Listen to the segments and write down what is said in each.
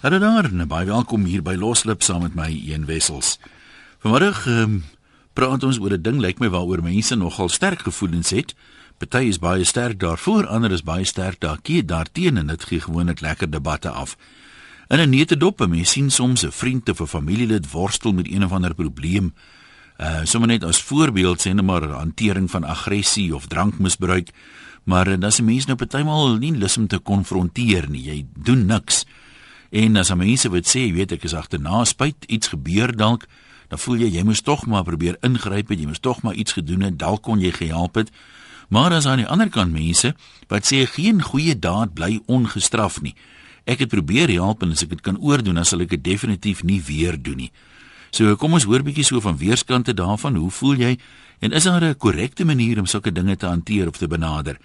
Hallo daar, en baie welkom hier by Loslip saam met my Een Wessels. Vanmiddag um, praat ons oor 'n ding lyk my waaroor mense nogal sterk gevoelens het. Party is baie sterk daarvoor, ander is baie sterk daarkie daarteen en dit gee gewoonlik lekker debatte af. In 'n neutedop, mense sien soms 'n vriend of 'n familielid worstel met een of ander probleem. Uh sommer net as voorbeeld sê net maar hantering van aggressie of drankmisbruik. Maar uh, dan is mense nou partymal nie lus om te konfronteer nie. Jy doen niks. En as mense wat sê, jy weet ek is agterna spyt, iets gebeur dalk, dan voel jy jy moes tog maar probeer ingryp het, jy moes tog maar iets gedoen het, dalk kon jy gehelp het. Maar as aan die ander kant mense wat sê geen goeie daad bly ongestraf nie. Ek het probeer help en as ek dit kan oordoen, dan sal ek dit definitief nie weer doen nie. So kom ons hoor bietjie so van weerskante daarvan, hoe voel jy en is daar 'n korrekte manier om sulke dinge te hanteer of te benader?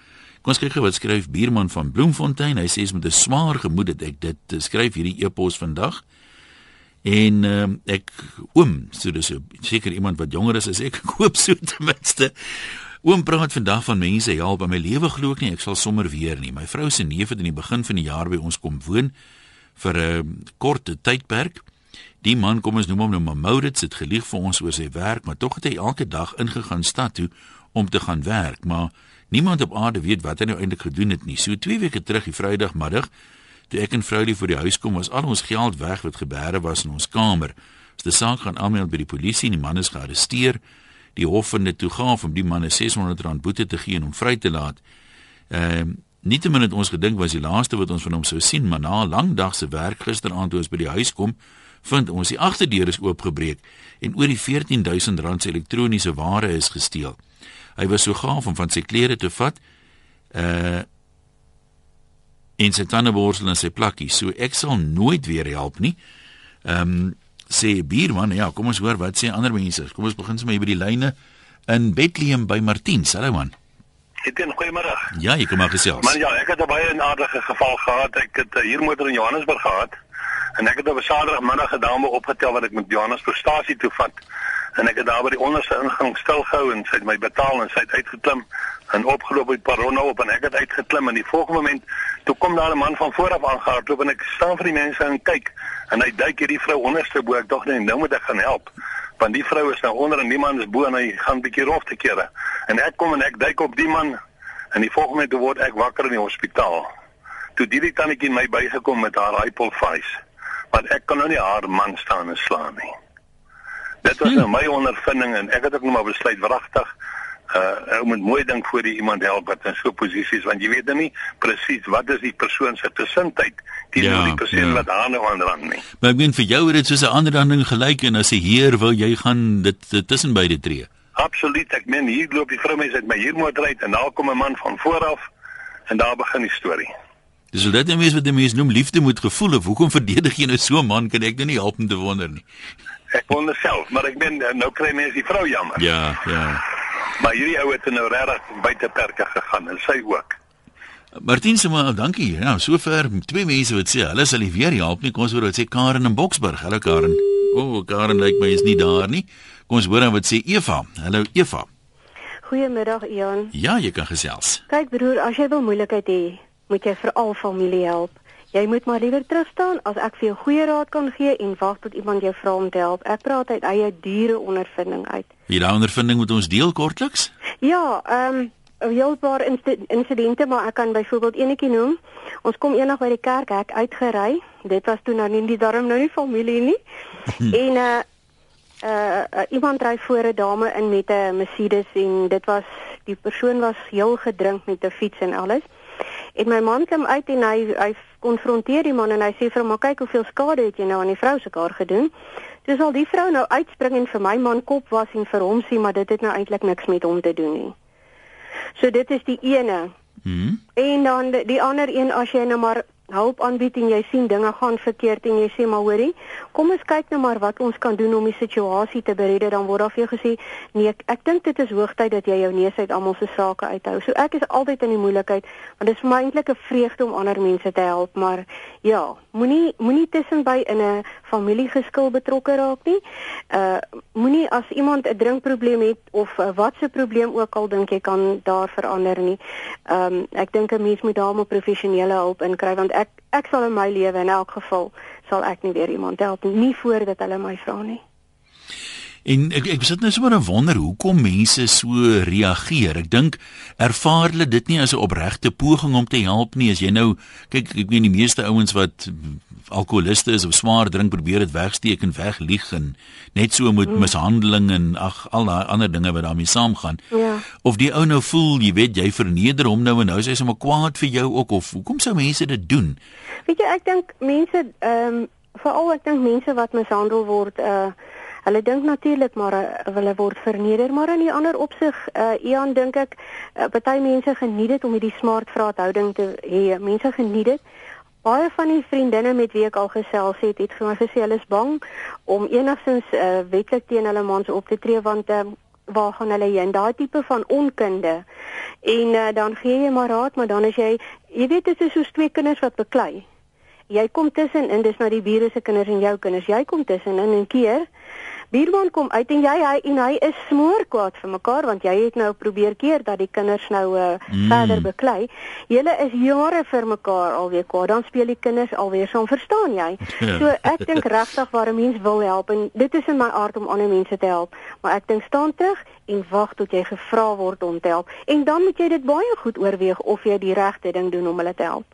Kom ons kyk gou wat skryf Bierman van Bloemfontein. Hy sê is met 'n swaar gemoed dat ek dit eh, skryf hierdie e-pos vandag. En uh, ek oom, so dis seker iemand wat jonger is as ek, ek hoop so ten minste. Oom praat vandag van mense help by my lewe glo ek nie ek sal sommer weer nie. My vrou se neef het in die begin van die jaar by ons kom woon vir 'n uh, korte tydperk. Die man kom ons noem hom nou Maurits het gelieg vir ons oor sy werk, maar tog het hy elke dag ingegaan stad toe om te gaan werk, maar Niemand op aarde weet wat hy nou eintlik gedoen het nie. So 2 weke terug, die Vrydagmiddag, toe ek en Vroulie voor die huis kom, was al ons geld weg wat gebeure was in ons kamer. Ons het die saak gaan aanmeld by die polisie en die man is gearresteer. Die hof het dit toegegaan om die man 'n R600 boete te gee en hom vry te laat. Ehm uh, Nietemin het ons gedink was die laaste wat ons van hom sou sien, maar na 'n lang dag se werk gisteraand toe ons by die huis kom, vind ons die agterdeur is oopgebreek en oor die R14000 se elektroniese ware is gesteel. Hy was so gaaf om van sy klere te vat. Uh en sy tandeborsel en sy plakkie. So ek sal nooit weer help nie. Ehm um, sê Bierman, ja, kom ons hoor wat sê ander mense. Kom ons begin sommer by die lyne in Bethlehem by Martin. Hallo man. Ek het 'n goeiemôre. Ja, jy kom maar gesels. Maar ja, ek het 'n baie aardige geval gehad. Ek het hier motor in Johannesburg gehad. En ek het op 'n Saterdagmiddag 'n dame opgetel wat ek met Johannesburgstasie toe vat en ek het daar by die onderste ingang stilgehou en sy het my betaal en sy het uitgeklim en opgeloop by Paronno op en ek het uitgeklim en die volgende oomblik toe kom daar 'n man van voor af aangehardloop en ek staan vir die mense en kyk en hy duik hierdie vrou onderste bo. Ek dog net nou moet ek gaan help want die vrou is nou onder en die man is bo en hy gaan bietjie rof te kere. En ek kom en ek duik op die man en die volgende oomblik word ek wakker in die hospitaal. Toe die tannetjie my bygekom met haar hypol face want ek kan nou nie haar man staan en slaan nie Dit was nou my ondervinding en ek het ook nog maar besluit wragtig uh om met mooi dink voor die iemand help wat in so 'n posisie is want jy weet dan nie presies wat is die persoon se gesindheid teenoor ja, die persoon ja. wat aan die ander kant nie. Maar ek meen vir jou het dit soos 'n ander ding gelyk en as 'n heer wil jy gaan dit tussen beide tree. Absoluut, ek meen hier loop die vrou mense uit my huurmotor uit en daar kom 'n man van voor af en daar begin die storie. Dis so dit net mense wat die mense noem liefde moet gevoel of hoekom verdedig jy nou so 'n man kan ek nou nie help om te wonder nie ek wonder self, maar ek ben nou kry mense die vrou jammer. Ja, ja. Maar hierdie ou het nou regtig buite perke gegaan en sy ook. Martin se maar dankie. Ja, sover twee mense wat sê hulle sal nie weer help nie. Kom ons hoor wat sê Karen in Boksburg. Hallo Karen. O, oh, Karen lyk my is nie daar nie. Kom ons hoor dan wat sê Eva. Hallo Eva. Goeiemiddag Ian. Ja, jy kan gesels. Kyk broer, as jy wil moeilikheid hê, moet jy veral familie help. Jy moet maar liewer terug staan as ek vir jou goeie raad kan gee en wag tot iemand jou vra om te help. Ek praat uit eie diere ondervinding uit. Wie daai ondervinding moet ons deel kortliks? Ja, ehm um, 'n heel paar insidente, maar ek kan byvoorbeeld enetjie noem. Ons kom eendag by die kerk hek uitgery. Dit was toe nou nie die darm nou nie familie nie. en uh uh, uh iemand ry voor 'n dame in met 'n Mercedes en dit was die persoon was heel gedrink met 'n fiets en alles. En my man kom uit en hy hy konfronteer die man en hy sê vir hom, "Maar kyk hoeveel skade het jy nou aan die vrou se kar gedoen." Dis al die vrou nou uitspring en vir my man kop was en vir hom sê, "Maar dit het nou eintlik niks met hom te doen nie." So dit is die ene. Mhm. En dan die, die ander een as jy nou maar hulp aanbied en jy sien dinge gaan verkeerd en jy sê maar hoorie, kom ons kyk nou maar wat ons kan doen om die situasie te beredder dan word daar vir jou gesê nee, ek, ek dink dit is hoogtyd dat jy jou neus uit almal se sake uithou. So ek is altyd in die moeilikheid want dit is vir my eintlik 'n vreugde om ander mense te help, maar ja, moenie moenie tussenby in 'n familiegeskil betrokke raak nie. Uh moenie as iemand 'n drinkprobleem het of uh, wat se probleem ook al dink jy kan daar verander nie. Um ek dink 'n mens moet daar 'n professionele hulp inkry want ek ek sal in my lewe in elk geval sal ek nie weer iemand help nie voordat hulle my vra nie. En ek ek sit net so maar wonder hoekom mense so reageer. Ek dink ervaar hulle dit nie as 'n opregte poging om te help nie. As jy nou kyk ek weet die meeste ouens wat alkoholiste is of swaar drink probeer dit wegsteek en weglieg en net so met mm. mishandeling en ag al daai ander dinge wat daarmee saamgaan. Ja. Of die ou nou voel, jy weet, jy verneder hom nou en nou is hy sommer kwaad vir jou ook of hoekom sou mense dit doen? Weet jy, ek dink mense ehm um, veral ek dink mense wat mishandel word uh Hulle dink natuurlik maar uh, hulle word verneder, maar in 'n ander opsig, uh Ian dink ek, uh, baie mense geniet dit om hierdie smart vraathouding te hê. Mense geniet dit. Baie van die vriendinne met wie ek al gesels het, het vir my gesê hulle is bang om enigstens uh wetlik teen hulle mans op te tree want uh, waar gaan hulle heen? Daai tipe van onkunde. En uh, dan gee jy maar raad, maar dan as jy jy weet dit is soos twee kinders wat beklei. Jy kom tussen en dis nou die bure se kinders en jou kinders. Jy kom tussen in en keer Buurman kom uit en jy hy en hy is smoor kwaad vir mekaar want jy het nou probeer keer dat die kinders nou uh, mm. verder beklei. Julle is jare vir mekaar alweer kwaad. Dan speel die kinders alweer saam, verstaan jy? Ja. So ek dink regtig waar 'n mens wil help en dit is in my aard om ander mense te help, maar ek dink staan terug en wag tot jy gevra word om te help en dan moet jy dit baie goed oorweeg of jy die regte ding doen om hulle te help.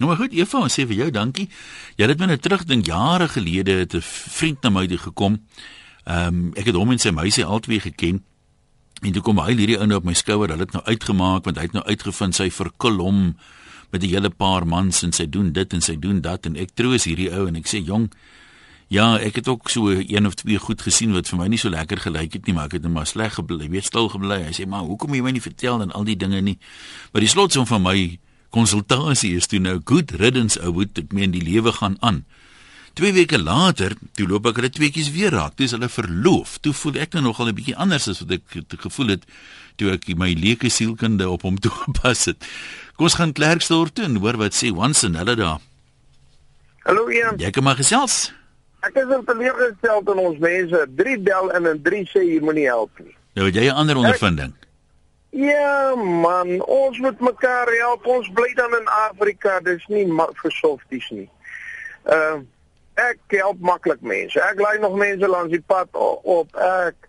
Nou maar goed, Eva, sê vir jou dankie. Jy het my net terugdink jare gelede het 'n vriend na my toe gekom Ehm um, ek het hom en sy meisie albei geken. En toe kom hy hierdie ou nou op my skouer, hulle het nou uitgemaak want hy het nou uitgevind sy verkil hom met 'n hele paar mans en sy doen dit en sy doen dat en ek troos hierdie ou en ek sê jong Ja, ek het ook so een of twee goed gesien wat vir my nie so lekker gelyk het nie, maar ek het net maar sleg gebly, weet stil gebly. Hy sê maar, "Hoekom jy my nie vertel en al die dinge nie?" Maar die slotsom van my konsultasie is toe nou good riddance ou, dit meen die lewe gaan aan. 2 weke later, toe loop ek hulle tweeetjies weer raak. Dis hulle verloof. Toe voel ek nou nogal 'n bietjie anders as wat ek gevoel het toe ek my leuke sielkunde op hom toegepas het. Kom ons gaan Klerksdorp toe en hoor wat sê Once and hulle daar. Hallo Ian. Jy kom maar gesels. Ek is op teleurgestel in ons mense. 3 bel en 'n 3 sê hier moenie help nie. Nou het jy 'n ander ondervinding. Ek, ja man, ons moet mekaar help. Ons bly dan in Afrika. Dis nie vir softies nie. Ehm uh, ek help maklik mense. Ek lei nog mense langs die pad op. Ek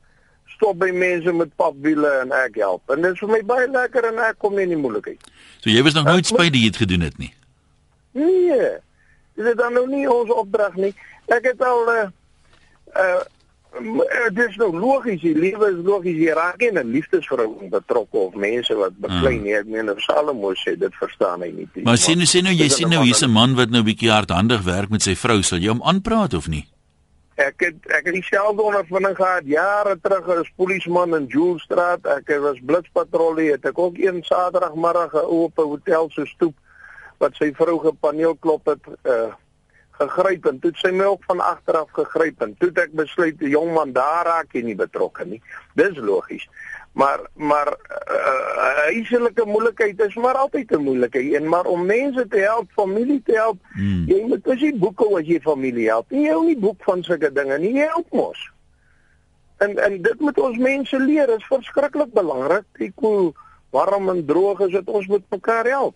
stop by mense met papwiele en ek help. En dit is vir my baie lekker en ek kom nie in die moeilikheid. So jy was nog nooit spyt dat jy dit gedoen het nie. Nee. Dit is dan nou nie ons opdrag nie. Ek het al uh dit is nou logies, die lewe is logies. Jy raak nie in 'n liefdesverhouding betrokke of mense wat beklei nie. Ek meen Salomo sê dit verstaan hy nie. Maar sien nou sien nou jy sien nou hier's 'n man wat nou bietjie hardhandig werk met sy vrou. Sal jy hom aanpraat of nie? Ek het ek het dieselfde ondervinding gehad jare terug as polisieman in Joelstraat. Ek was blitspatrollie. Het ek ook een Saterdagmiddag op 'n hotel se stoep wat sy vrou gepaneel klop het. Uh gegryp en toe sy my ook van agter af gegryp en toe ek besluit die jong man daar raak hy nie betrokke nie. Dis logies. Maar maar huiselike uh, moeilikheid is maar altyd 'n moeilikheid en maar om mense te help, familie te help, hmm. jy moet as jy boeke as jy familie help. Jy hou nie boek van sulke dinge nie, jy help mos. En en dit moet ons mense leer, is verskriklik belangrik. Ek hoe warm en droog is dit ons moet mekaar help.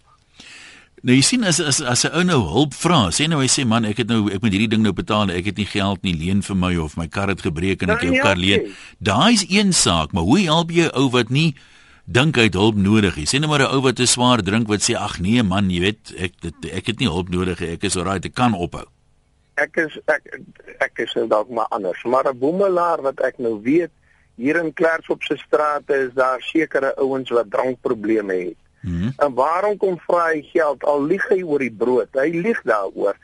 Nou jy sien as as as 'n ou nou hulp vra, sê nou hy sê man, ek het nou ek moet hierdie ding nou betaal, ek het nie geld nie, leen vir my of my kar het gebreek en ek jou kar leen. Daai's een saak, maar hoe help jy 'n ou wat nie dink hy het hulp nodig nie? Sê nou maar 'n ou wat te swaar drink wat sê ag nee man, jy weet, ek dit ek het nie hulp nodig nie, ek is alright, ek kan ophou. Ek is ek ek is nou dalk maar anders, maar 'n boemelaar wat ek nou weet hier in Klerksdorp se strate is daar sekere ouens wat drankprobleme het. -hmm. En waarom kom vra hy geld al lieg hy oor die brood? Hy lieg daaroor.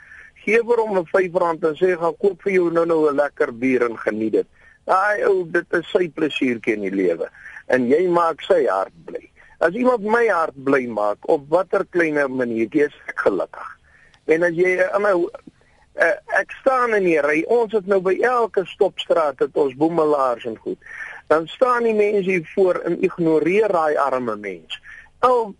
Gee vir hom 'n R5 en sê gaan koop vir jou nou nou 'n lekker bier en geniet dit. Daai ou, dit is sy plesiertjie in die lewe. En jy maak sy hart bly. As iemand my hart bly maak op watter kleiner maniertjie is ek gelukkig. En as jy nou uh, ek staan in die ry, ons het nou by elke stopstraat het ons boemelaars en goed. Dan staan die mense hier voor en ignoreer daai arme mense. Ou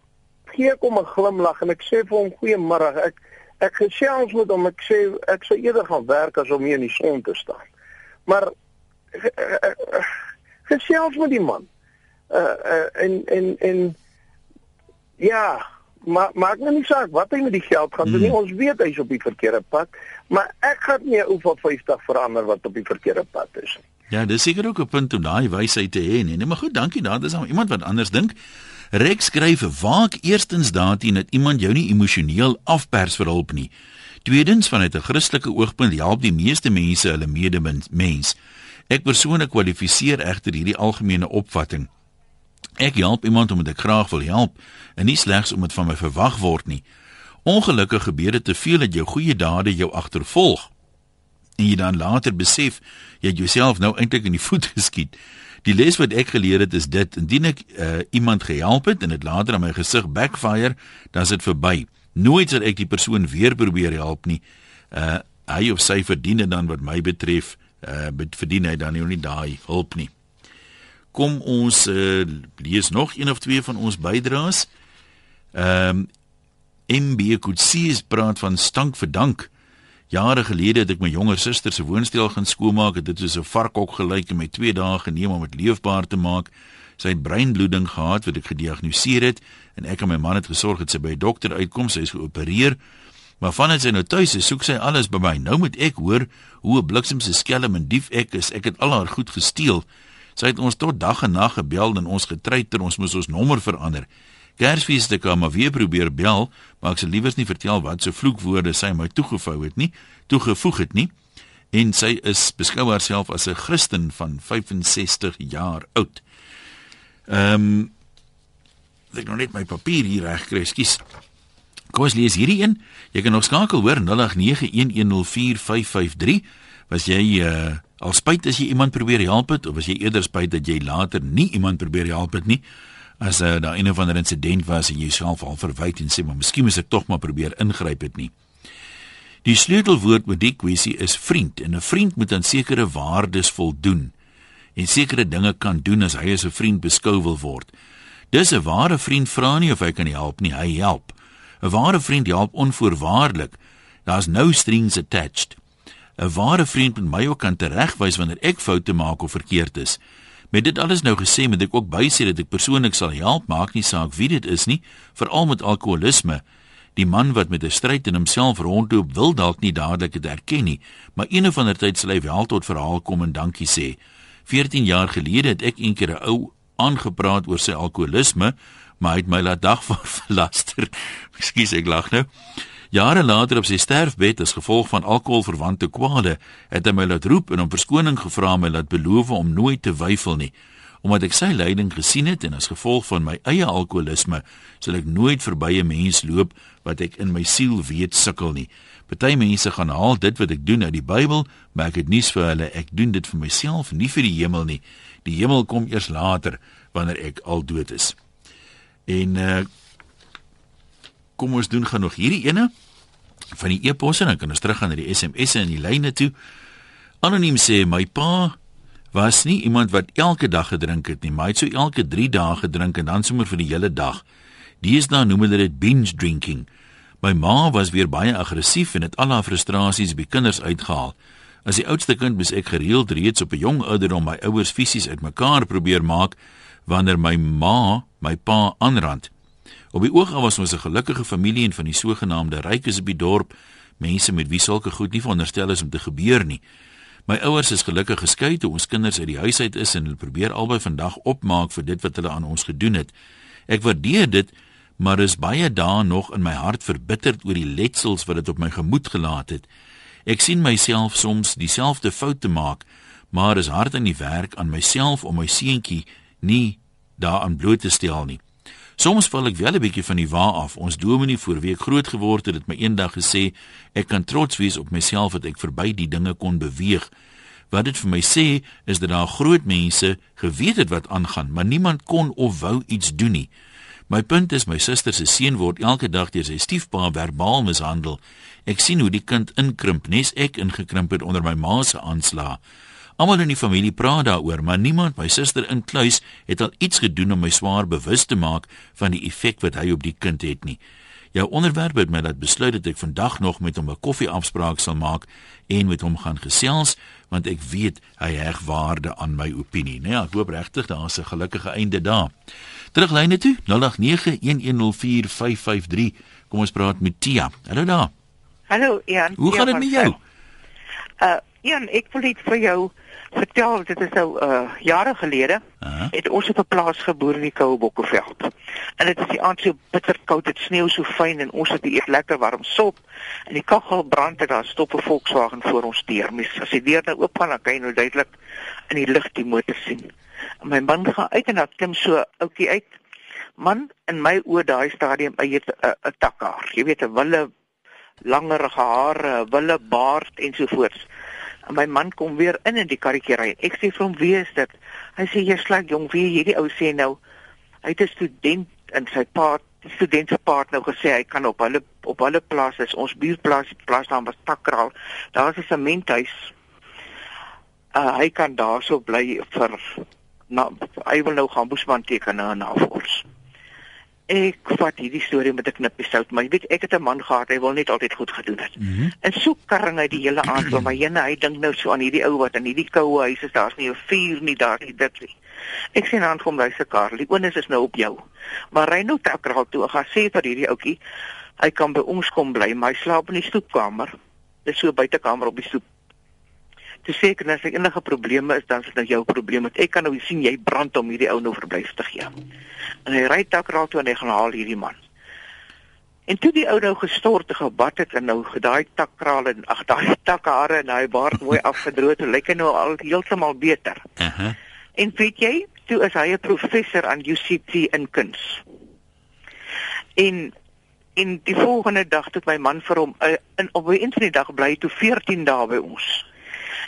gee kom 'n glimlag en ek sê vir hom goeiemôre. Ek ek gesels met hom. Ek sê ek sou eerder gaan werk as om hier in die son te staan. Maar gesels met die man. Uh, uh en en en ja, maar maak nou nie saak wat hy met die geld gaan doen nie. Hmm. Ons weet hy's op die verkeerde pad, maar ek gaan nie ou van 50 verander wat op die verkeerde pad is nie. Ja, dis seker ook 'n punt om daai wysheid te hê, nee. nee. Maar goed, dankie. Daar is nou iemand wat anders dink. Rex skryf: "Waak eerstens daarteen dat iemand jou nie emosioneel afpers vir hulp nie. Tweedens, vanuit 'n Christelike oogpunt help die meeste mense hulle medemens. Ek persoonlik kwalifiseer egter hierdie algemene opvatting. Ek help iemand omdat ek graag wil help en nie slegs omdat van my verwag word nie. Ongelukkig gebeur dit te veel dat jou goeie dade jou agtervolg en jy dan later besef jy het jouself nou eintlik in die voet geskiet. Die les wat ek geleer het is dit: indien ek uh, iemand gehelp het en dit later aan my gesig backfire, dan is dit verby. Nooit sal ek die persoon weer probeer help nie. Uh hy of sy verdien dit dan wat my betref, uh verdien hy dan nie daai hulp nie. Kom ons uh, lees nog een of twee van ons bydraes. Ehm um, MB Kutsi praat van stank vir dank. Jare gelede het ek my jonger suster se woonstel gaan skoonmaak. Dit is 'n varkhok gelyk en my 2 dae geneem om dit leefbaar te maak. Sy het breinbloeding gehad wat ek gediagnoseer het en ek en my man het gesorg dat sy by 'n dokter uitkom. Sy is geopereer. Maar vandat sy nou tuis is, soek sy alles by my. Nou moet ek hoor hoe 'n bliksemse skelm en dief ek is. Ek het al haar goed gesteel. Sy het ons tot dag en nag gebel en ons getreiter, ons moes ons nommer verander. Kersfees het ek hom weer probeer bel, maar ek sê liewers nie vertel wat so vloekwoorde sy my toegevou het nie, toegevoeg het nie. En sy is beskou haarself as 'n Christen van 65 jaar oud. Ehm um, ek nou net my papier hier reg kry, skus. Kom ons lees hierdie een. Jy kan nog skakel hoor 0891104553. Was jy uh al spyt as jy iemand probeer help het of as jy eerder spyt dat jy later nie iemand probeer help het nie? As uh, daar een of ander insident was en jy self al verwyd en sê maar miskien moet ek tog maar probeer ingryp het nie. Die sleutelwoord met die kwessie is vriend en 'n vriend moet aan sekere waardes voldoen en sekere dinge kan doen as hy as 'n vriend beskou wil word. Dis 'n ware vriend vra nie of hy kan help nie, hy help. 'n Ware vriend help onvoorwaardelik. Daar's no strings attached. 'n Ware vriend moet my ook kan teregwys wanneer ek foute maak of verkeerd is. Met dit alles nou gesê, moet ek ook bysê dat ek persoonlik sal help, maak nie saak wie dit is nie, veral met alkoholisme. Die man wat met 'n stryd in homself rondloop, wil dalk nie dadelik dit erken nie, maar een of ander tyd sal hy wel tot verhaal kom en dankie sê. 14 jaar gelede het ek eendag 'n ou aangepraat oor sy alkoholisme, maar hy het my laat dag van verlaster. Ekskuus, ek lag nou. Jare later op sy sterfbed as gevolg van alkoholverwante kwale, het hy my laat roep en om verskoning gevra en my laat beloof om nooit te weifel nie. Omdat ek sy lyding gesien het en as gevolg van my eie alkoholisme, sal ek nooit verby 'n mens loop wat ek in my siel weet sukkel nie. Party mense gaan haal dit wat ek doen uit die Bybel, maar ek het nuus vir hulle, ek doen dit vir myself, nie vir die hemel nie. Die hemel kom eers later wanneer ek al dood is. En uh kom ons doen gaan nog hierdie ene van die e-posse dan kan ons teruggaan na die SMS'e en die lyne toe. Anoniem sê my pa was nie iemand wat elke dag gedrink het nie, maar hy het so elke 3 dae gedrink en dan sommer vir die hele dag. Deesdae noem hulle dit binge drinking. My ma was weer baie aggressief en het al haar frustrasies by kinders uitgehaal. As die oudste kind moes ek gereeld reeds op 'n jong ouderdom my ouers fisies uitmekaar probeer maak wanneer my ma my pa aanrand. Op die oog af was ons 'n gelukkige familie en van die sogenaamde rykes op die dorp, mense met wie sulke goed nie veronderstel is om te gebeur nie. My ouers is gelukkig geskei toe ons kinders uit die huis uit is en hulle probeer albei vandag opmaak vir dit wat hulle aan ons gedoen het. Ek waardeer dit, maar is baie dae nog in my hart verbitterd oor die letsels wat dit op my gemoed gelaat het. Ek sien myself soms dieselfde foute maak, maar is hard aan die werk aan myself om my seentjie nie daaraan bloot te stel nie. Soms val ek wel 'n bietjie van die wa af. Ons dominee voor wie ek groot geword het, het my eendag gesê ek kan trots wees op myself dat ek verby die dinge kon beweeg. Wat dit vir my sê is dat daar groot mense geweet het wat aangaan, maar niemand kon of wou iets doen nie. My punt is my suster se seun word elke dag deur sy stiefpa verbaal mishandel. Ek sien hoe die kind inkrimp, nes ek ingekrimp het onder my ma se aanslag. Almal in die familie praat daaroor, maar niemand, my suster inkluis, het al iets gedoen om my swaar bewus te maak van die effek wat hy op die kind het nie. Jou onderwerp het my laat besluit dat ek vandag nog met hom 'n koffieafspraak sal maak en met hom gaan gesels want ek weet hy heg waarde aan my opinie. Nee, ek hoop regtig daar's 'n gelukkige einde daar. Teruglyne toe 0891104553. Kom ons praat met Tia. Hallo daar. Hallo Ian. Hoe gaan dit met jou? Uh Ian, ek wil net vir jou vertel dit is nou uh jare gelede uh -huh. het ons op 'n plaas geboer in die Koue Bokkeveld. En dit is die aand so bitter koud, dit sneeu so fyn en ons het eet lekker warm sop en die kaggel brand en daar stop 'n Volkswagen voor ons deur. Mes as die deur nou oop gaan, dan kan jy nou duidelik in die lig die motor sien. En my man gaan uit en dan klim so ouetjie uit. Man, in my oë daai stadium eet 'n takkaar. Jy weet 'n wille langerige hare, wille baard ensovoorts. En my man kom weer in in die karretjie ry. Ek sê vir hom: "Wie is dit?" Hy sê: "Jy's slag jong, wie hierdie ou sê nou hy het 'n student in sy pa student se pa nou gesê hy kan op hulle op hulle plaas is ons buurplaas plaas naam was Takraal. Daar's 'n sementhuis. Uh, hy kan daarso bly vir na hy wil nou gaan boesman teken na navors ek vat hierdie storie met 'n knippie sout, maar jy weet ek het 'n man gehad, hy wil net altyd goed gedoen het. Mm -hmm. En so karring hy die hele aand oor my heen, hy dink nou so aan hierdie ou wat in hierdie koue huis is, daar's nie 'n vuur nie, daar nie dit nie. Ek sien aan kom hy se kar, die onus is nou op jou. Maar ry nou takraal toe, gaan sê vir hierdie ouetjie, hy kan by ons kom bly, maar hy slaap in die stoepkamer. Dis so buitekamer op die stoep te seker as daar enige probleme is, dan is dit nou jou probleem. Want ek kan nou sien jy brand om hierdie ou nou verblyf te gee. En hy ry takraal toe en hy gaan haal hierdie man. En toe die ou nou gestort te gebad het en nou gedaai takkraal en ag daai takhare en hy baard mooi afgedroog, toe lyk hy nou al heeltemal beter. Uh -huh. En weet jy, toe is hy 'n professor aan UCT in kuns. En in die volgende dag het my man vir hom uh, in op 'n een van die dag bly toe 14 dae by ons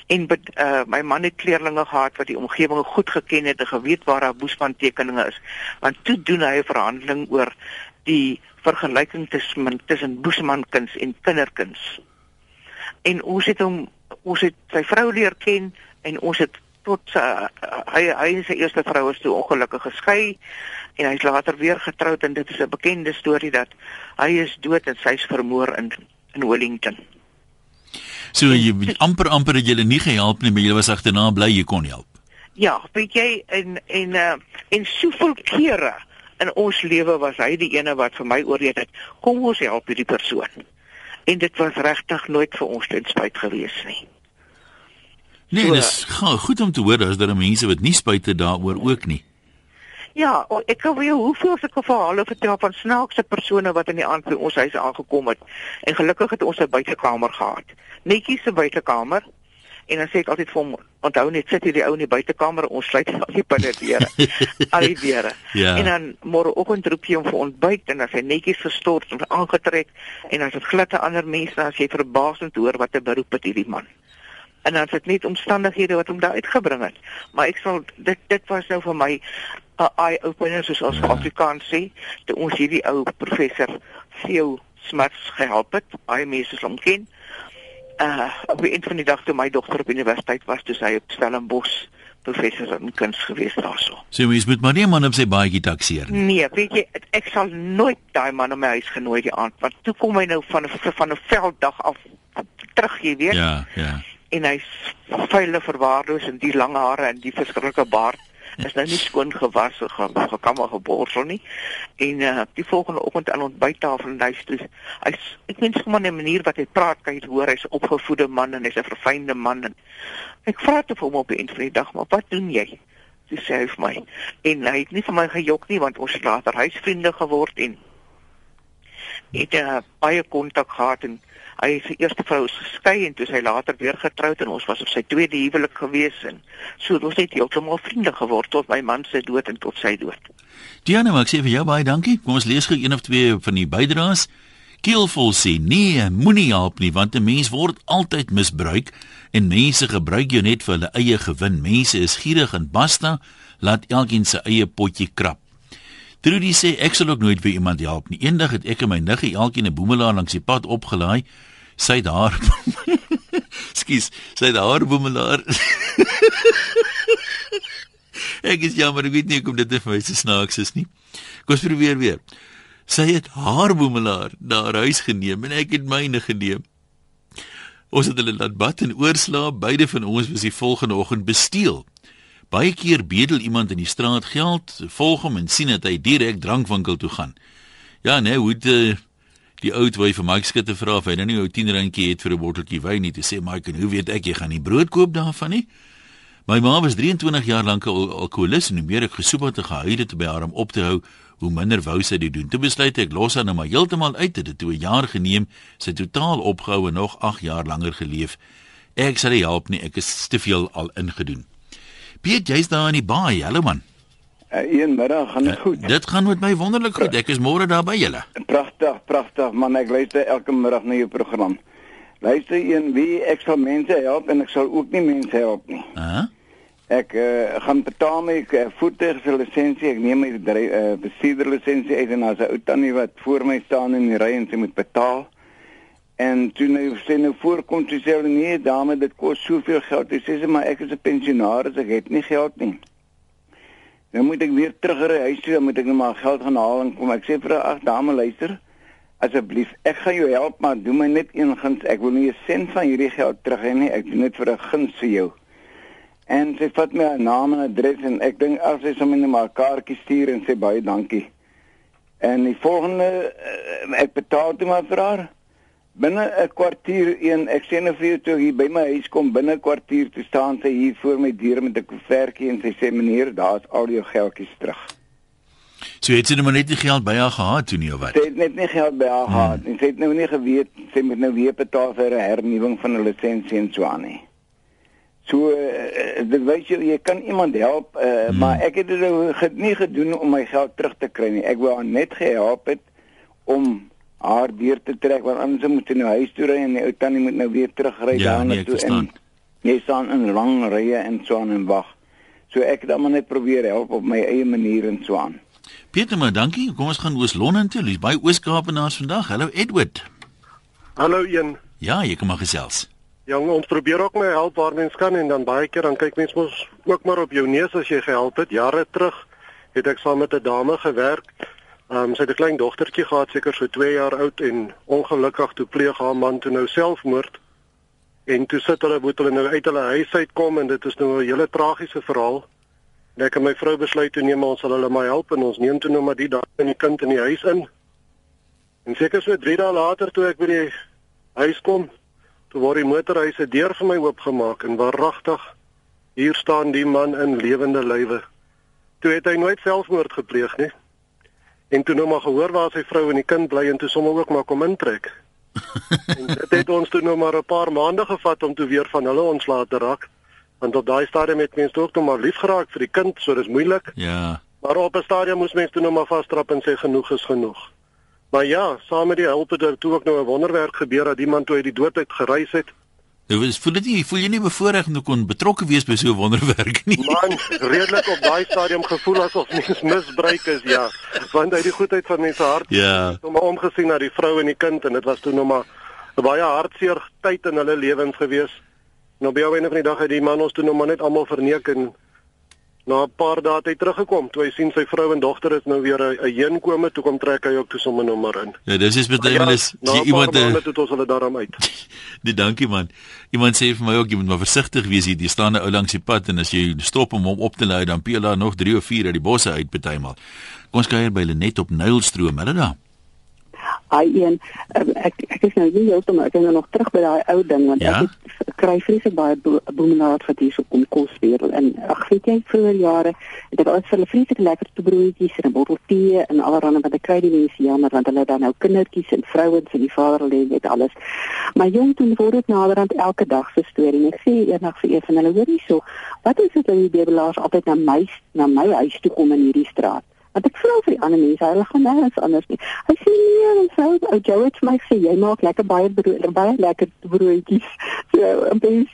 en uh, my man het kleerlinge gehad wat die omgewing goed geken het en geweet waar daar boesman tekeninge is want toe doen hy 'n verhandeling oor die vergelyking tussen tussen boesmankuns en kinderkuns en ons het hom ons het sy vrou leer ken en ons het tot uh, hy hy en sy eerste vrou is toe ongelukkig geskei en hy's later weer getroud en dit is 'n bekende storie dat hy is dood en sy's vermoor in in Wellington. So jy amper amper het julle nie gehelp nie, maar julle was agterna bly jy kon help. Ja, weet jy en en uh, en soveel kere in ons lewe was hy die ene wat vir my oorreed het, kom ons help hierdie persoon. En dit was regtig nooit vir ons ten spyt gewees nie. Nee, so, dis goed om te hoor dat daar mense wat nie spyt het daaroor ook nie. Ja, ek kan weer hoeveel sulke verhale vertel van snaakse persone wat in die aand by ons huis aangekom het. En gelukkig het ons 'n buitekamer gehad. Netjies 'n buitekamer. En dan sê ek altyd vir hom, onthou net sit hierdie ou in die buitekamer, ons sluit al die binne deure. al die deure. Ja. En dan môreoggend roep jy hom vir ontbyt en dan sy netjies gestort en aangetrek en dan is dit glad 'n ander mens dan as jy verbaasend hoor wat 'n beroep het hierdie man en dan het net omstandighede wat hom daar uitgebring het. Maar ek sal dit dit was nou vir my 'n eye opener soos ons ja. Afrikaans sê, toe ons hierdie ou professor Theo Smuts gehelp het, baie mense hom ken. Uh op die einde van die dag toe my dogter op universiteit was, toe sy op Stellenbosch professor in kuns gewees daarso. So mens moet maar nie man op sy baadjie takseer nie. Nee, weet jy, ek sal nooit daai man op my huis genooi die aand, want toe kom hy nou van van 'n velddag af terug, jy weet. Ja, ja. En hy's vuile verwaarloos en die lang hare en die verskriklike baard is nou nie skoon gewas of gekam of geborsel nie. En uh, die volgende oggend aan ontbyttafel en hy sê hy ek mens sommer 'n manier wat hy praat, kan jy hoor hy's 'n opgevoede man en hy's 'n verfynde man en ek vra toe vir hom op 'n einde van die dag, maar wat doen jy? Sy sê vir my en hy het nie vir my gejok nie want ons het later huisvriende geword en het uh, baie kontak gehad en hy sy eerste vrou is geskei en toe sy later weer getroud en ons was op sy tweede huwelik gewees en so ons het heeltemal vriende geword tot my man se dood en tot sy dood. Diana, ek sê vir jou baie dankie. Kom ons lees gou een of twee van die bydraes. Kielvol sê nee, moenie help nie want 'n mens word altyd misbruik en mense gebruik jou net vir hulle eie gewin. Mense is gierig en basta, laat elkeen sy eie potjie krap. Trudy sê ek sal ook nooit vir iemand help nie. Eendag het ek en my niggie elkeen 'n boemelaar langs die pad opgelaai. Sy daar. Skus, sy daar boemelaar. ek is jammer, ek weet nie hoe kom dit vir my se snaaks is nie. Kom ons probeer weer. Sy het haar boemelaar na haar huis geneem en ek het myne geneem. Ons het hulle laat bad en oorslaap. Beide van ons was die volgende oggend besteel. Baie keer bedel iemand in die straat geld, volg hom en sien dat hy direk drankwinkel toe gaan. Ja, nee, hoe die die oud wyf vir Mike skitte vra of hy nou nie ou 10 randjie het vir 'n botteltjie wyn nie te sê Mike, en hoe weet ek jy gaan nie brood koop daarvan nie? My ma was 23 jaar lank al alkoholist en hoe meer ek gesoep het en gehuil het by haar om op te hou, hoe minder wou sy dit doen. Toe besluit ek los haar nou maar heeltemal uit. Dit het toe 'n jaar geneem. Sy totaal opgehou en nog 8 jaar langer geleef. Ek sal nie help nie. Ek is te veel al ingedoen. Piet, jy's daar in die baai. Hallo man. Uh, een middag gaan dit uh, goed. Dit gaan met my wonderlik goed. Ek is môre daar by julle. Pragtig, pragtig man. Ek luister elke middag na jou program. Luister een wie ek sal mense help en ek sal ook nie mense help nie. Uh -huh. Ek uh, gaan betaal my uh, voertuiglisensie, ek neem my uh, bestuurderlisensie uit en as 'n ou tannie wat voor my staan in die ry en sy moet betaal. En toe nou sê nou voorkom sy sê nee, dame, dit kos soveel geld. Sy sê maar ek is 'n pensionaris, ek het nie geld nie. Nou moet ek weer terug ry huis toe, moet ek net nou maar geld gaan haal en kom. Ek sê vir haar, ag dame, luister. Asseblief, ek gaan jou help, maar doen my net een guns. Ek wil nie 'n sent van hierdie geld terug hê nie. Ek doen dit vir 'n guns vir jou. En sy vat my 'n naam en adres en ek dink as sy sommer net maar 'n kaartjie stuur en sê baie dankie. En die volgende eh, ek betaal toe maar vir haar. Binne 'n kwartier een ek sê nou vir jou toe hier by my huis kom binne 'n kwartier te staan sy hier voor my deur met 'n koevertjie en sy sê meneer, daar's al jou geldjies terug. So het sy nou net nie geld by haar gehad toe nie of wat? Sy het net nie geld by haar hmm. gehad en sy het nou nie geweet sy moet nou weer betaal vir 'n hernuwing van 'n lisensie en so aan nie. So uh, dit wys jy jy kan iemand help, uh, hmm. maar ek het dit nou nie gedoen om my geld terug te kry nie. Ek wou haar net gehelp het om haar deur te trek want anders moet sy nou huis toe ry en die ou tannie moet nou weer terugry ja, daarna nee, toe en jy staan in lang rye en so aan en wag. So ek het dan net probeer help op my eie manier en so aan. Pieter, maar dankie. Kom ons gaan Oos-London toe. Dis baie Oos-Kaapenaars vandag. Hallo Edward. Hallo een. Ja, jy kom maar gesels. Ja, ons probeer ook my help waar mens kan en dan baie keer dan kyk mens mos ook maar op jou neus as jy gehelp het. Jare terug het ek saam met 'n dame gewerk. Ehm um, sy het 'n klein dogtertjie gehad, seker so 2 jaar oud en ongelukkig toe pleeg haar man toe nou selfmoord. En toe sit hulle moet hulle nou uit hulle huis uitkom en dit is nou 'n hele tragiese verhaal. En ek en my vrou besluit toe neem ons sal hulle maar help en ons neem toe nou maar die dag in die kind in die huis in. En seker so 3 dae later toe ek by die huis kom, Toe word die motorhuis se deur vir my oopgemaak en waaragtig hier staan die man in lewende lywe. Toe het hy nooit selfmoord gepleeg nie. En toe nou maar gehoor waar sy vrou en die kind bly en toe sommer ook maar kom intrek. en dit het ons toe nou maar 'n paar maande gevat om toe weer van hulle ontslae te raak. Want op daai stadium het mense ook nog maar lief geraak vir die kind, so dis moeilik. Ja. Maar op 'n stadium moes mense toe nou maar vasstrap en sê genoeg is genoeg. Maar ja, saam met die hulp het daar toe ook nou 'n wonderwerk gebeur dat iemand toe uit die dood uit gereis het. Nou, voel dit nie, voel jy nie bevoorreg om te kon betrokke wees by so 'n wonderwerk nie? Man, redelik op daai stadium gevoel asof mens misbruik is, ja. Want uit die goedheid van mense hart, ja. om omgesien na die vrou en die kind en dit was toe nog maar 'n baie hartseer tyd in hulle lewens gewees. Nou by jou en van die dag het die man ons toe nog maar net almal verneek en Na 'n paar dae het hy teruggekom. Toe hy sien sy vrou en dogter is nou weer 'n heenkome, toe kom trek hy ook toe sommer nou maar in. Ja, dis is baie wel is jy iemand het dit ons hulle daarom uit. Die dankie man. Iemand sê vir my ook jy moet maar versigtig wees hier. Jy staan 'n ou langs die pad en as jy stop om hom op te lei, dan peel daar nog 3 of 4 uit die bosse uit partymal. Kom ons kyk hier by Lenet op Nylstroom. Hulle daar. Ai een ehm, ek ek is nou nie heeltemal ek is nou nog terug by daai ou ding want ja? ek het, kry vreeslik baie boemelaar wat hier so kom kos weer en ag weet jy vroeër jare het ek altyd vir hulle vreeslik lekker te broodjies en 'n bottel tee en allerhande wat ek kry die mense jammer want hulle dan nou kindertjies en vrouens en die vader lê met alles. Maar jong toe word dit naderhand elke dag se storie en ek sê eendag vir een van hulle hoor hierso wat is dit dat die boemelaars altyd na my na my huis toe kom in hierdie straat Want ek vra vir die ander mense, hulle gaan nêrens anders nie. Hy sê nee, en so ou Joe het my sê jy maak lekker baie brood, baie lekker broodjies. So, en dis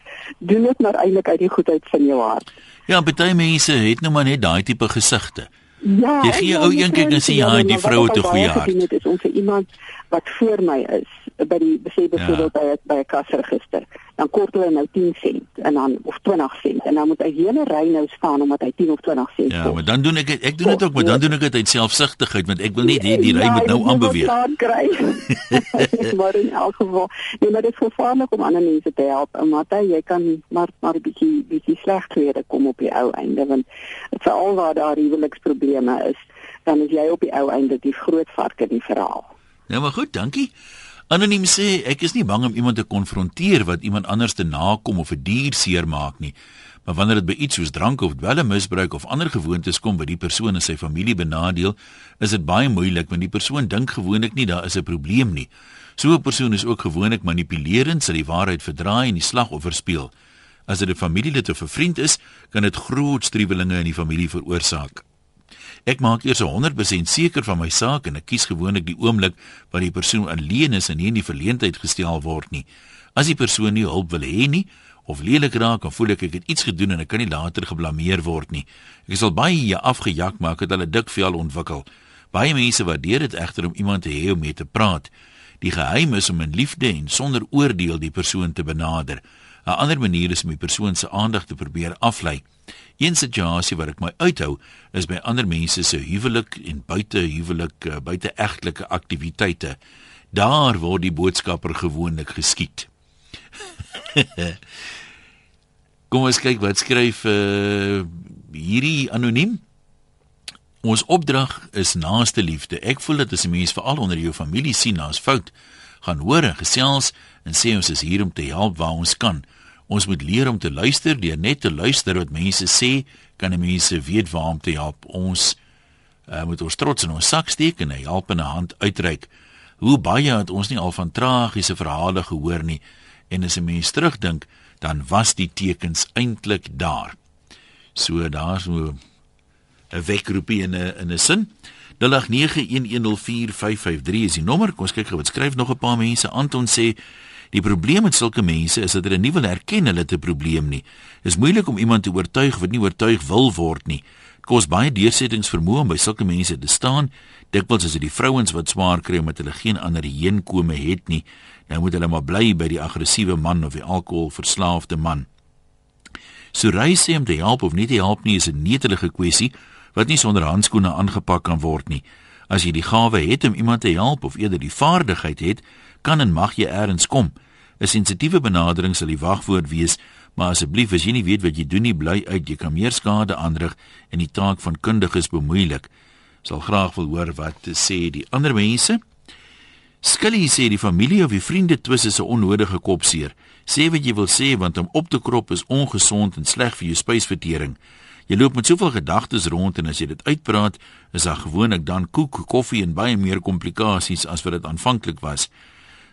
doen dit maar eintlik uit die goedheid van jou hart. Ja, baie mense het nou maar net daai tipe gesigte. Ja, jy gee ou een kyk en sê ja, die vrou het 'n goeie hart. Dit is ons iemand wat voor my is by die besê byvoorbeeld ja. by by 'n kasregister. Dan kort hulle nou 10 sent en dan of 20 sent en dan moet hy hele ry nou staan omdat hy 10 of 20 sent Ja, maar dan doen ek ek doen dit ook, maar dan doen ek dit uit selfsugtigheid want ek wil hê die ry ja, moet nou aanbeweeg. maar in elk geval, nee, maar dit is gevaarlik om ander mense te help. Want jy kan maar maar 'n bietjie bietjie sleg tweede kom op die ou einde want veral waar daar huweliksprobleme is, dan is jy op die ou einde die groot vark in die verhaal. Ja, maar goed, dankie. Anoniem sê ek is nie bang om iemand te konfronteer wat iemand anders te nakom of 'n dier seermaak nie. Maar wanneer dit by iets soos drank of dwelmmisbruik of ander gewoontes kom wat die persoon en sy familie benadeel, is dit baie moeilik want die persoon dink gewoonlik nie daar is 'n probleem nie. So 'n persoon is ook gewoonlik manipulerend, sal die waarheid verdraai en die slagoffer speel. As dit 'n familielid of 'n vriend is, kan dit groot striwelinge in die familie veroorsaak. Ek maak eers 100% seker van my saak en ek kies gewoonlik die oomblik wat die persoon alleen is en nie in die verleentheid gestel word nie. As die persoon nie hulp wil hê nie of lelik raak en voel ek ek het iets gedoen en ek kan nie later geblameer word nie. Ek sal baie afgejak maak dat hulle dik vel ontwikkel. Baie mense waardeer dit egter om iemand te hê om mee te praat. Die geheim is om in liefde en sonder oordeel die persoon te benader. 'n Ander manier is om die persoon se aandag te probeer aflei. Een situasie wat ek my uithou is by ander mense se huwelik en buite huwelik, eh, buite egtelike aktiwiteite. Daar word die boodskapper gewoonlik geskiet. Kom ons kyk wat skryf uh hierdie anoniem. Ons opdrag is naaste liefde. Ek voel dit as 'n mens veral onder jou familie sien na 'n fout, gaan hoor en gesels en sê ons is hier om te help waar ons kan. Ons moet leer om te luister, deur net te luister wat mense sê, kan mense weet waar om te help. Ons uh, moet ons trots in ons sak steek en 'n helpende hand uitreik. Hoe baie het ons nie al van tragiese verhale gehoor nie en as 'n mens terugdink, dan was die tekens eintlik daar. So daar's so 'n wekroepie in 'n in 'n sin. 0891104553 is die nommer. Kom ons kyk gou wat skryf nog 'n paar mense. Anton sê Die probleem met sulke mense is dat hulle nie wil erken hulle het 'n probleem nie. Dit is moeilik om iemand te oortuig wat nie oortuig wil word nie. Dit kos baie deursettingsvermoë om by sulke mense te staan. Dikwels is dit die vrouens wat swaar kry omdat hulle geen ander heenkome het nie. Nou moet hulle maar bly by die aggressiewe man of die alkoholverslaafde man. So reis hy om te help of nie te help nie is 'n netelige kwessie wat nie sonder handskoene aangepak kan word nie. As jy die gawe het om iemand te help of eerder die vaardigheid het, kan en mag jy eers kom. 'n Sensitiewe benadering sal die wagwoord wees, maar asseblief as jy nie weet wat jy doen nie, bly uit. Jy kan meer skade aanrig en die taak van kundiges bemoeilik. Sal graag wil hoor wat sê die ander mense. Skilly sê die familie of die vriende twis is 'n onnodige kopseer. Sê wat jy wil sê want om op te krop is ongesond en sleg vir jou spysvertering. Jy loop met soveel gedagtes rond en as jy dit uitpraat, is daar gewoonlik dan koek, koffie en baie meer komplikasies as wat dit aanvanklik was.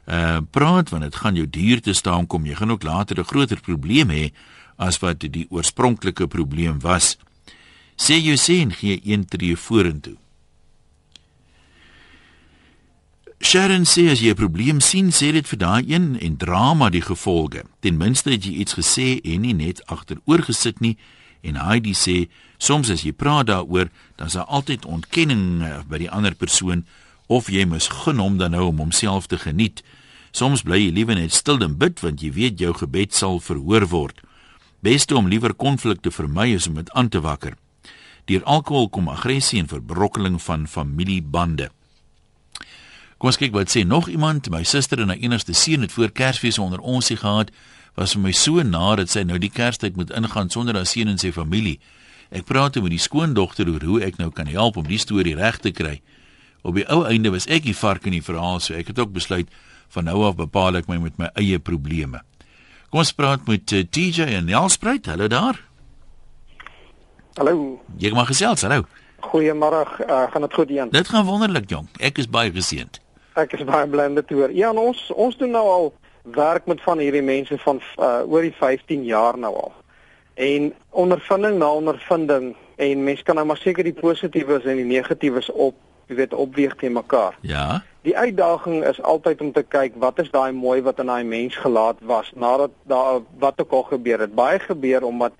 Uh praat want dit gaan jou duur te staan kom. Jy gaan ook later 'n groter probleem hê as wat die oorspronklike probleem was. Sê jy sien gee een tree vorentoe. Sharon sê as jy 'n probleem sien sê dit vir daai een en drama die gevolge. Ten minste het jy iets gesê en nie net agteroor gesit nie en Heidi sê soms as jy praat daaroor dan is daar altyd ontkenning uh, by die ander persoon of jy misgun hom dan nou om homself te geniet. Soms bly jy liewe net stil en bid want jy weet jou gebed sal verhoor word. Beste om liewer konflik te vermy as om dit aan te wakker. Deur alkohol kom aggressie en verbrokkeling van familiebande. Kom ons kyk wat sê nog iemand, my suster en haar enigste seun het voor Kersfees onder ons gehad, was vir my so na dat sy nou die Kerstyd moet ingaan sonder haar seun en sy familie. Ek praat met die skoondogter oor hoe ek nou kan help om die storie reg te kry. Op die ou einde was ek die vark in die verhaal, so ek het ook besluit van nou af bepaal ek my met my eie probleme. Kom ons praat met uh, eh, TJ en Nelspruit. Hallo daar. Hallo. Jy mag gesels, hallo. Goeiemôre. Uh, gaan dit goed, Jan? Dit gaan wonderlik, jong. Ek is baie geseënd. Ek is baie bly om dit te hoor. Ja, ons ons doen nou al werk met van hierdie mense van uh, oor die 15 jaar nou al. En ondervinding na ondervinding en mense kan nou maar seker die positiefes en die negatiefes op jy weet opweeg teen mekaar. Ja. Die uitdaging is altyd om te kyk wat is daai mooi wat in daai mens gelaat was nadat daar wat ook al gebeur het. Baie gebeur omdat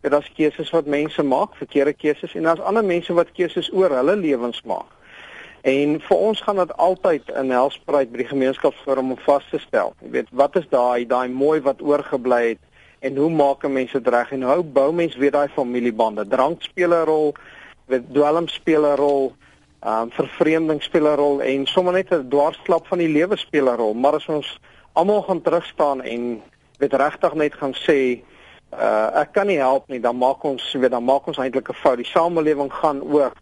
dit as keuses wat mense maak, verkeerde keuses en daar's ander mense wat keuses oor hulle lewens maak. En vir ons gaan dit altyd in helspruit by die gemeenskapsforum om vas te stel. Jy weet, wat is daai daai mooi wat oorgebly het en hoe maak mense dit reg en hoe bou mense weer daai familiebande? Drank speel 'n rol, dwelm speel 'n rol, ehm um, vervreemding speel 'n rol en sommer net 'n dwarsklap van die lewe speel 'n rol. Maar as ons almal gaan terugstaan en weet regtig net gaan sê uh ek kan nie help nie, dan maak ons weet dan maak ons eintlik 'n fout. Die samelewing gaan oor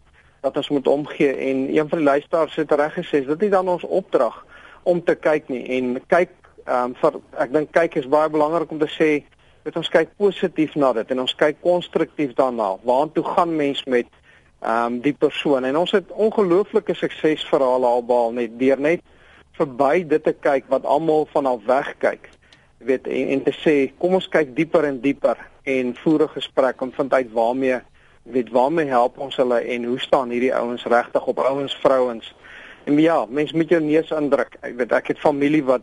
dat ons moet omgee en een van die luisteraars het reg gesê, dit is dan ons opdrag om te kyk nie en kyk ehm um, vir ek dink kyk is baie belangrik om te sê dat ons kyk positief na dit en ons kyk konstruktief daarna. Waartoe gaan mens met ehm um, die persoon? En ons het ongelooflike suksesverhale al behaal net deur net verby dit te kyk wat almal vanaf weg kyk. Jy weet en, en te sê kom ons kyk dieper en dieper en voer 'n gesprek om vind uit waarmee weet waarmee help ons hulle en hoe staan hierdie ouens regtig op ouens vrouens. En ja, mense moet jou neus indruk. Ek weet ek het familie wat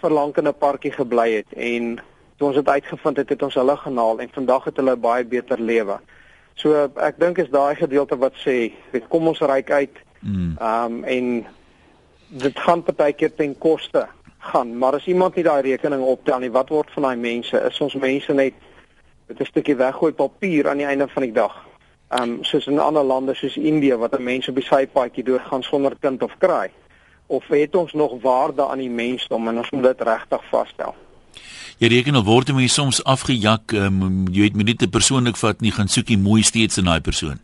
verlang in 'n parkie gebly het en toe ons dit uitgevind het, het ons hulle genaal en vandag het hulle baie beter lewe. So ek dink is daai gedeelte wat sê, weet kom ons ryk uit. Mm. Ehm um, en dit gaan partykeer ten koste gaan, maar as iemand nie daai rekening optel nie, wat word van daai mense? Is ons mense net met 'n stukkie weggooi papier aan die einde van die dag? Ehm um, soos in ander lande soos Indië wat 'n mens op die sypaadjie doodgaan sonder kind of kraai. Of het ons nog waarde aan die mensdom en ons moet dit regtig vasstel? Jy reken al word jy soms afgejak, um, jy weet met dit persoonlik vat nie gaan soekie mooi steeds in daai persoon.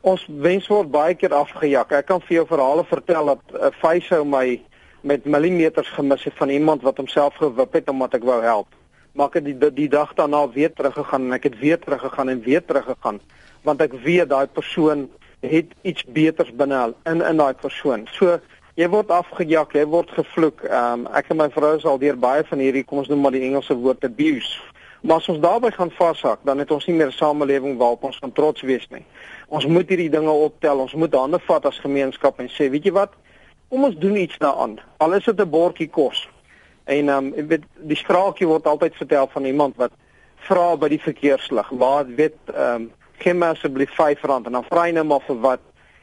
Ons wens word baie keer afgejak. Ek kan vir jou verhale vertel dat 'n uh, vyse my met millimeters gemis het van iemand wat homself gewip het omdat ek wou help. Maar ek het die, die dag daarna weer teruggegaan en ek het weer teruggegaan en weer teruggegaan want ek weet daai persoon het iets beters binne in in daai persoon. So jy word afgejak, jy word gevloek. Ehm um, ek en my vrou is al deur baie van hierdie kom ons noem maar die Engelse woord abuse. Maar as ons daarby gaan vashak, dan het ons nie meer 'n samelewing waarop ons kan trots wees nie. Ons moet hierdie dinge optel. Ons moet hande vat as gemeenskap en sê, weet jy wat? Kom ons doen iets daaraan. Al is dit 'n bordjie kos. En ehm um, ek weet die spraakie word altyd vertel van iemand wat vra by die verkeerslig, waar weet ehm um, gee my asseblief R5 en dan vra hy net maar vir wat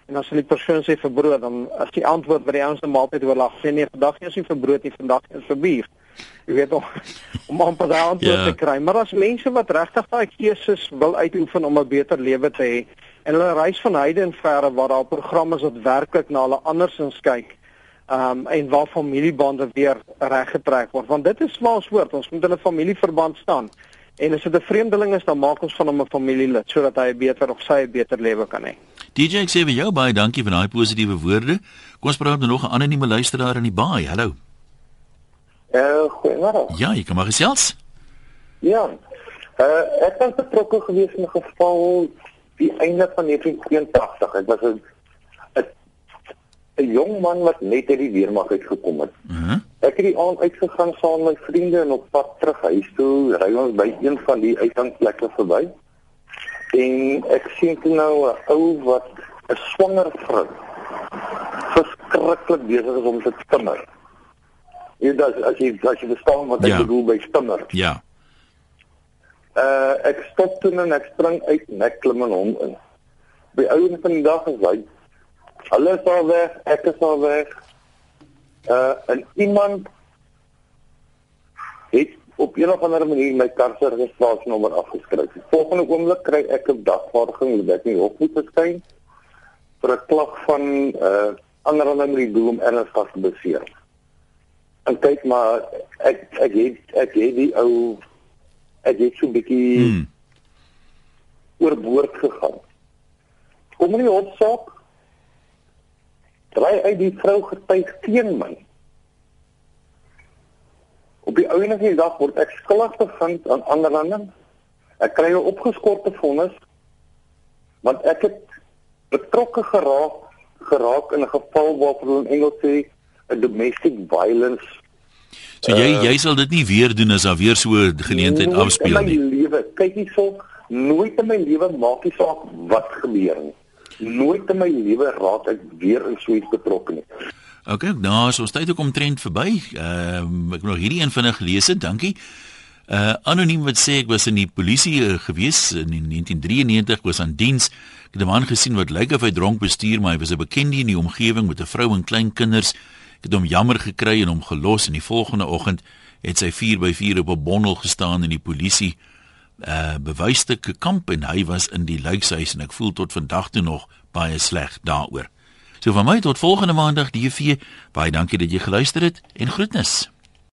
En as hulle persoon sê vir brood, dan as die antwoord by die ouens se maaltyd oorlag, sê nee, vandag is nie vir brood nie, vandag is vir bier. Jy weet om om amper daai antwoord yeah. Ja. te kry. Maar as mense wat regtig daai keuses wil uitoefen om 'n beter lewe te hê en hulle reis van heide en verre waar daar programme is wat werklik na hulle andersins kyk, ehm um, en waar familiebande weer reggetrek word, want dit is waar ons hoort, ons moet in 'n familieverband staan. En as dit 'n vreemdeling is, dan maak ons van hom 'n familielid sodat hy beter of sy 'n beter lewe kan hê. DJ ek sê vir jou baie dankie vir daai positiewe woorde. Kom ons praat nou nog 'n anonieme luisteraar in die baai. Hallo. Eh, uh, goeiemôre. Ja, ek kom maar gesels. Ja. Eh, uh, ek was betrokke gewees in 'n geval die einde van 1982. Ek was 'n 'n jong man wat net uit die weermag uitgekom het. Mhm. Uh ek het die aand uitgegaan saam met my vriende en op pad terug huis toe, ry ons by een van die uitgangsplekke verby. En ek sien toe nou 'n ou wat 'n swanger vrou verskriklik besig is om te stimmer. Jy dis as jy as jy verstaan wat ek ja. bedoel by stimmer. Ja. Uh ek stop toe en ek spring uit en ek klim in hom in. By ouens van die dag is hy Hulle is al weg, ek is al weg. Uh en iemand het op 'n of ander manier my kar se registrasienommer afgeskryf. Die volgende oomblik kry ek 'n dagvaardiging dat ek nie hoef moet verskyn vir 'n klag van uh ander ander met die doel om ernstig te beseer. En kyk maar ek ek het ek het die ou ek het so 'n bietjie hmm. oorboord gegaan. Kom nie op Draai uit die vrou getuig teen my. Op die ouene van die dag word ek skuldig bevind aan lande. Ek kry 'n opgeskorte vonnis want ek het betrokke geraak geraak in 'n geval waarvan hulle in Engels sê 'n domestic violence. So jy uh, jy sal dit nie weer doen as daar weer so 'n geleentheid afspeel nie. In my lewe, kyk hierso, nooit in my lewe maak nie saak wat gebeur nie nooit in my lewe raak ek weer in so iets betrokke nie. OK, nou as ons tyd ook omtrent verby. Ehm uh, ek het nog hierdie een vinnig gelees, dankie. Uh anoniem wat sê ek was in die polisie uh, gewees in 1993 was aan diens. Ek het 'n man gesien wat lyk of hy dronk bestuur, maar hy was 'n bekendie in die omgewing met 'n vrou en klein kinders. Ek het hom jammer gekry en hom gelos en die volgende oggend het sy 4x4 op 'n bondel gestaan in die polisie uh bewysstukke kamp en hy was in die luikshuis en ek voel tot vandag toe nog baie sleg daaroor. So van my tot volgende maandag, DV. Baie dankie dat jy geluister het en groetnis.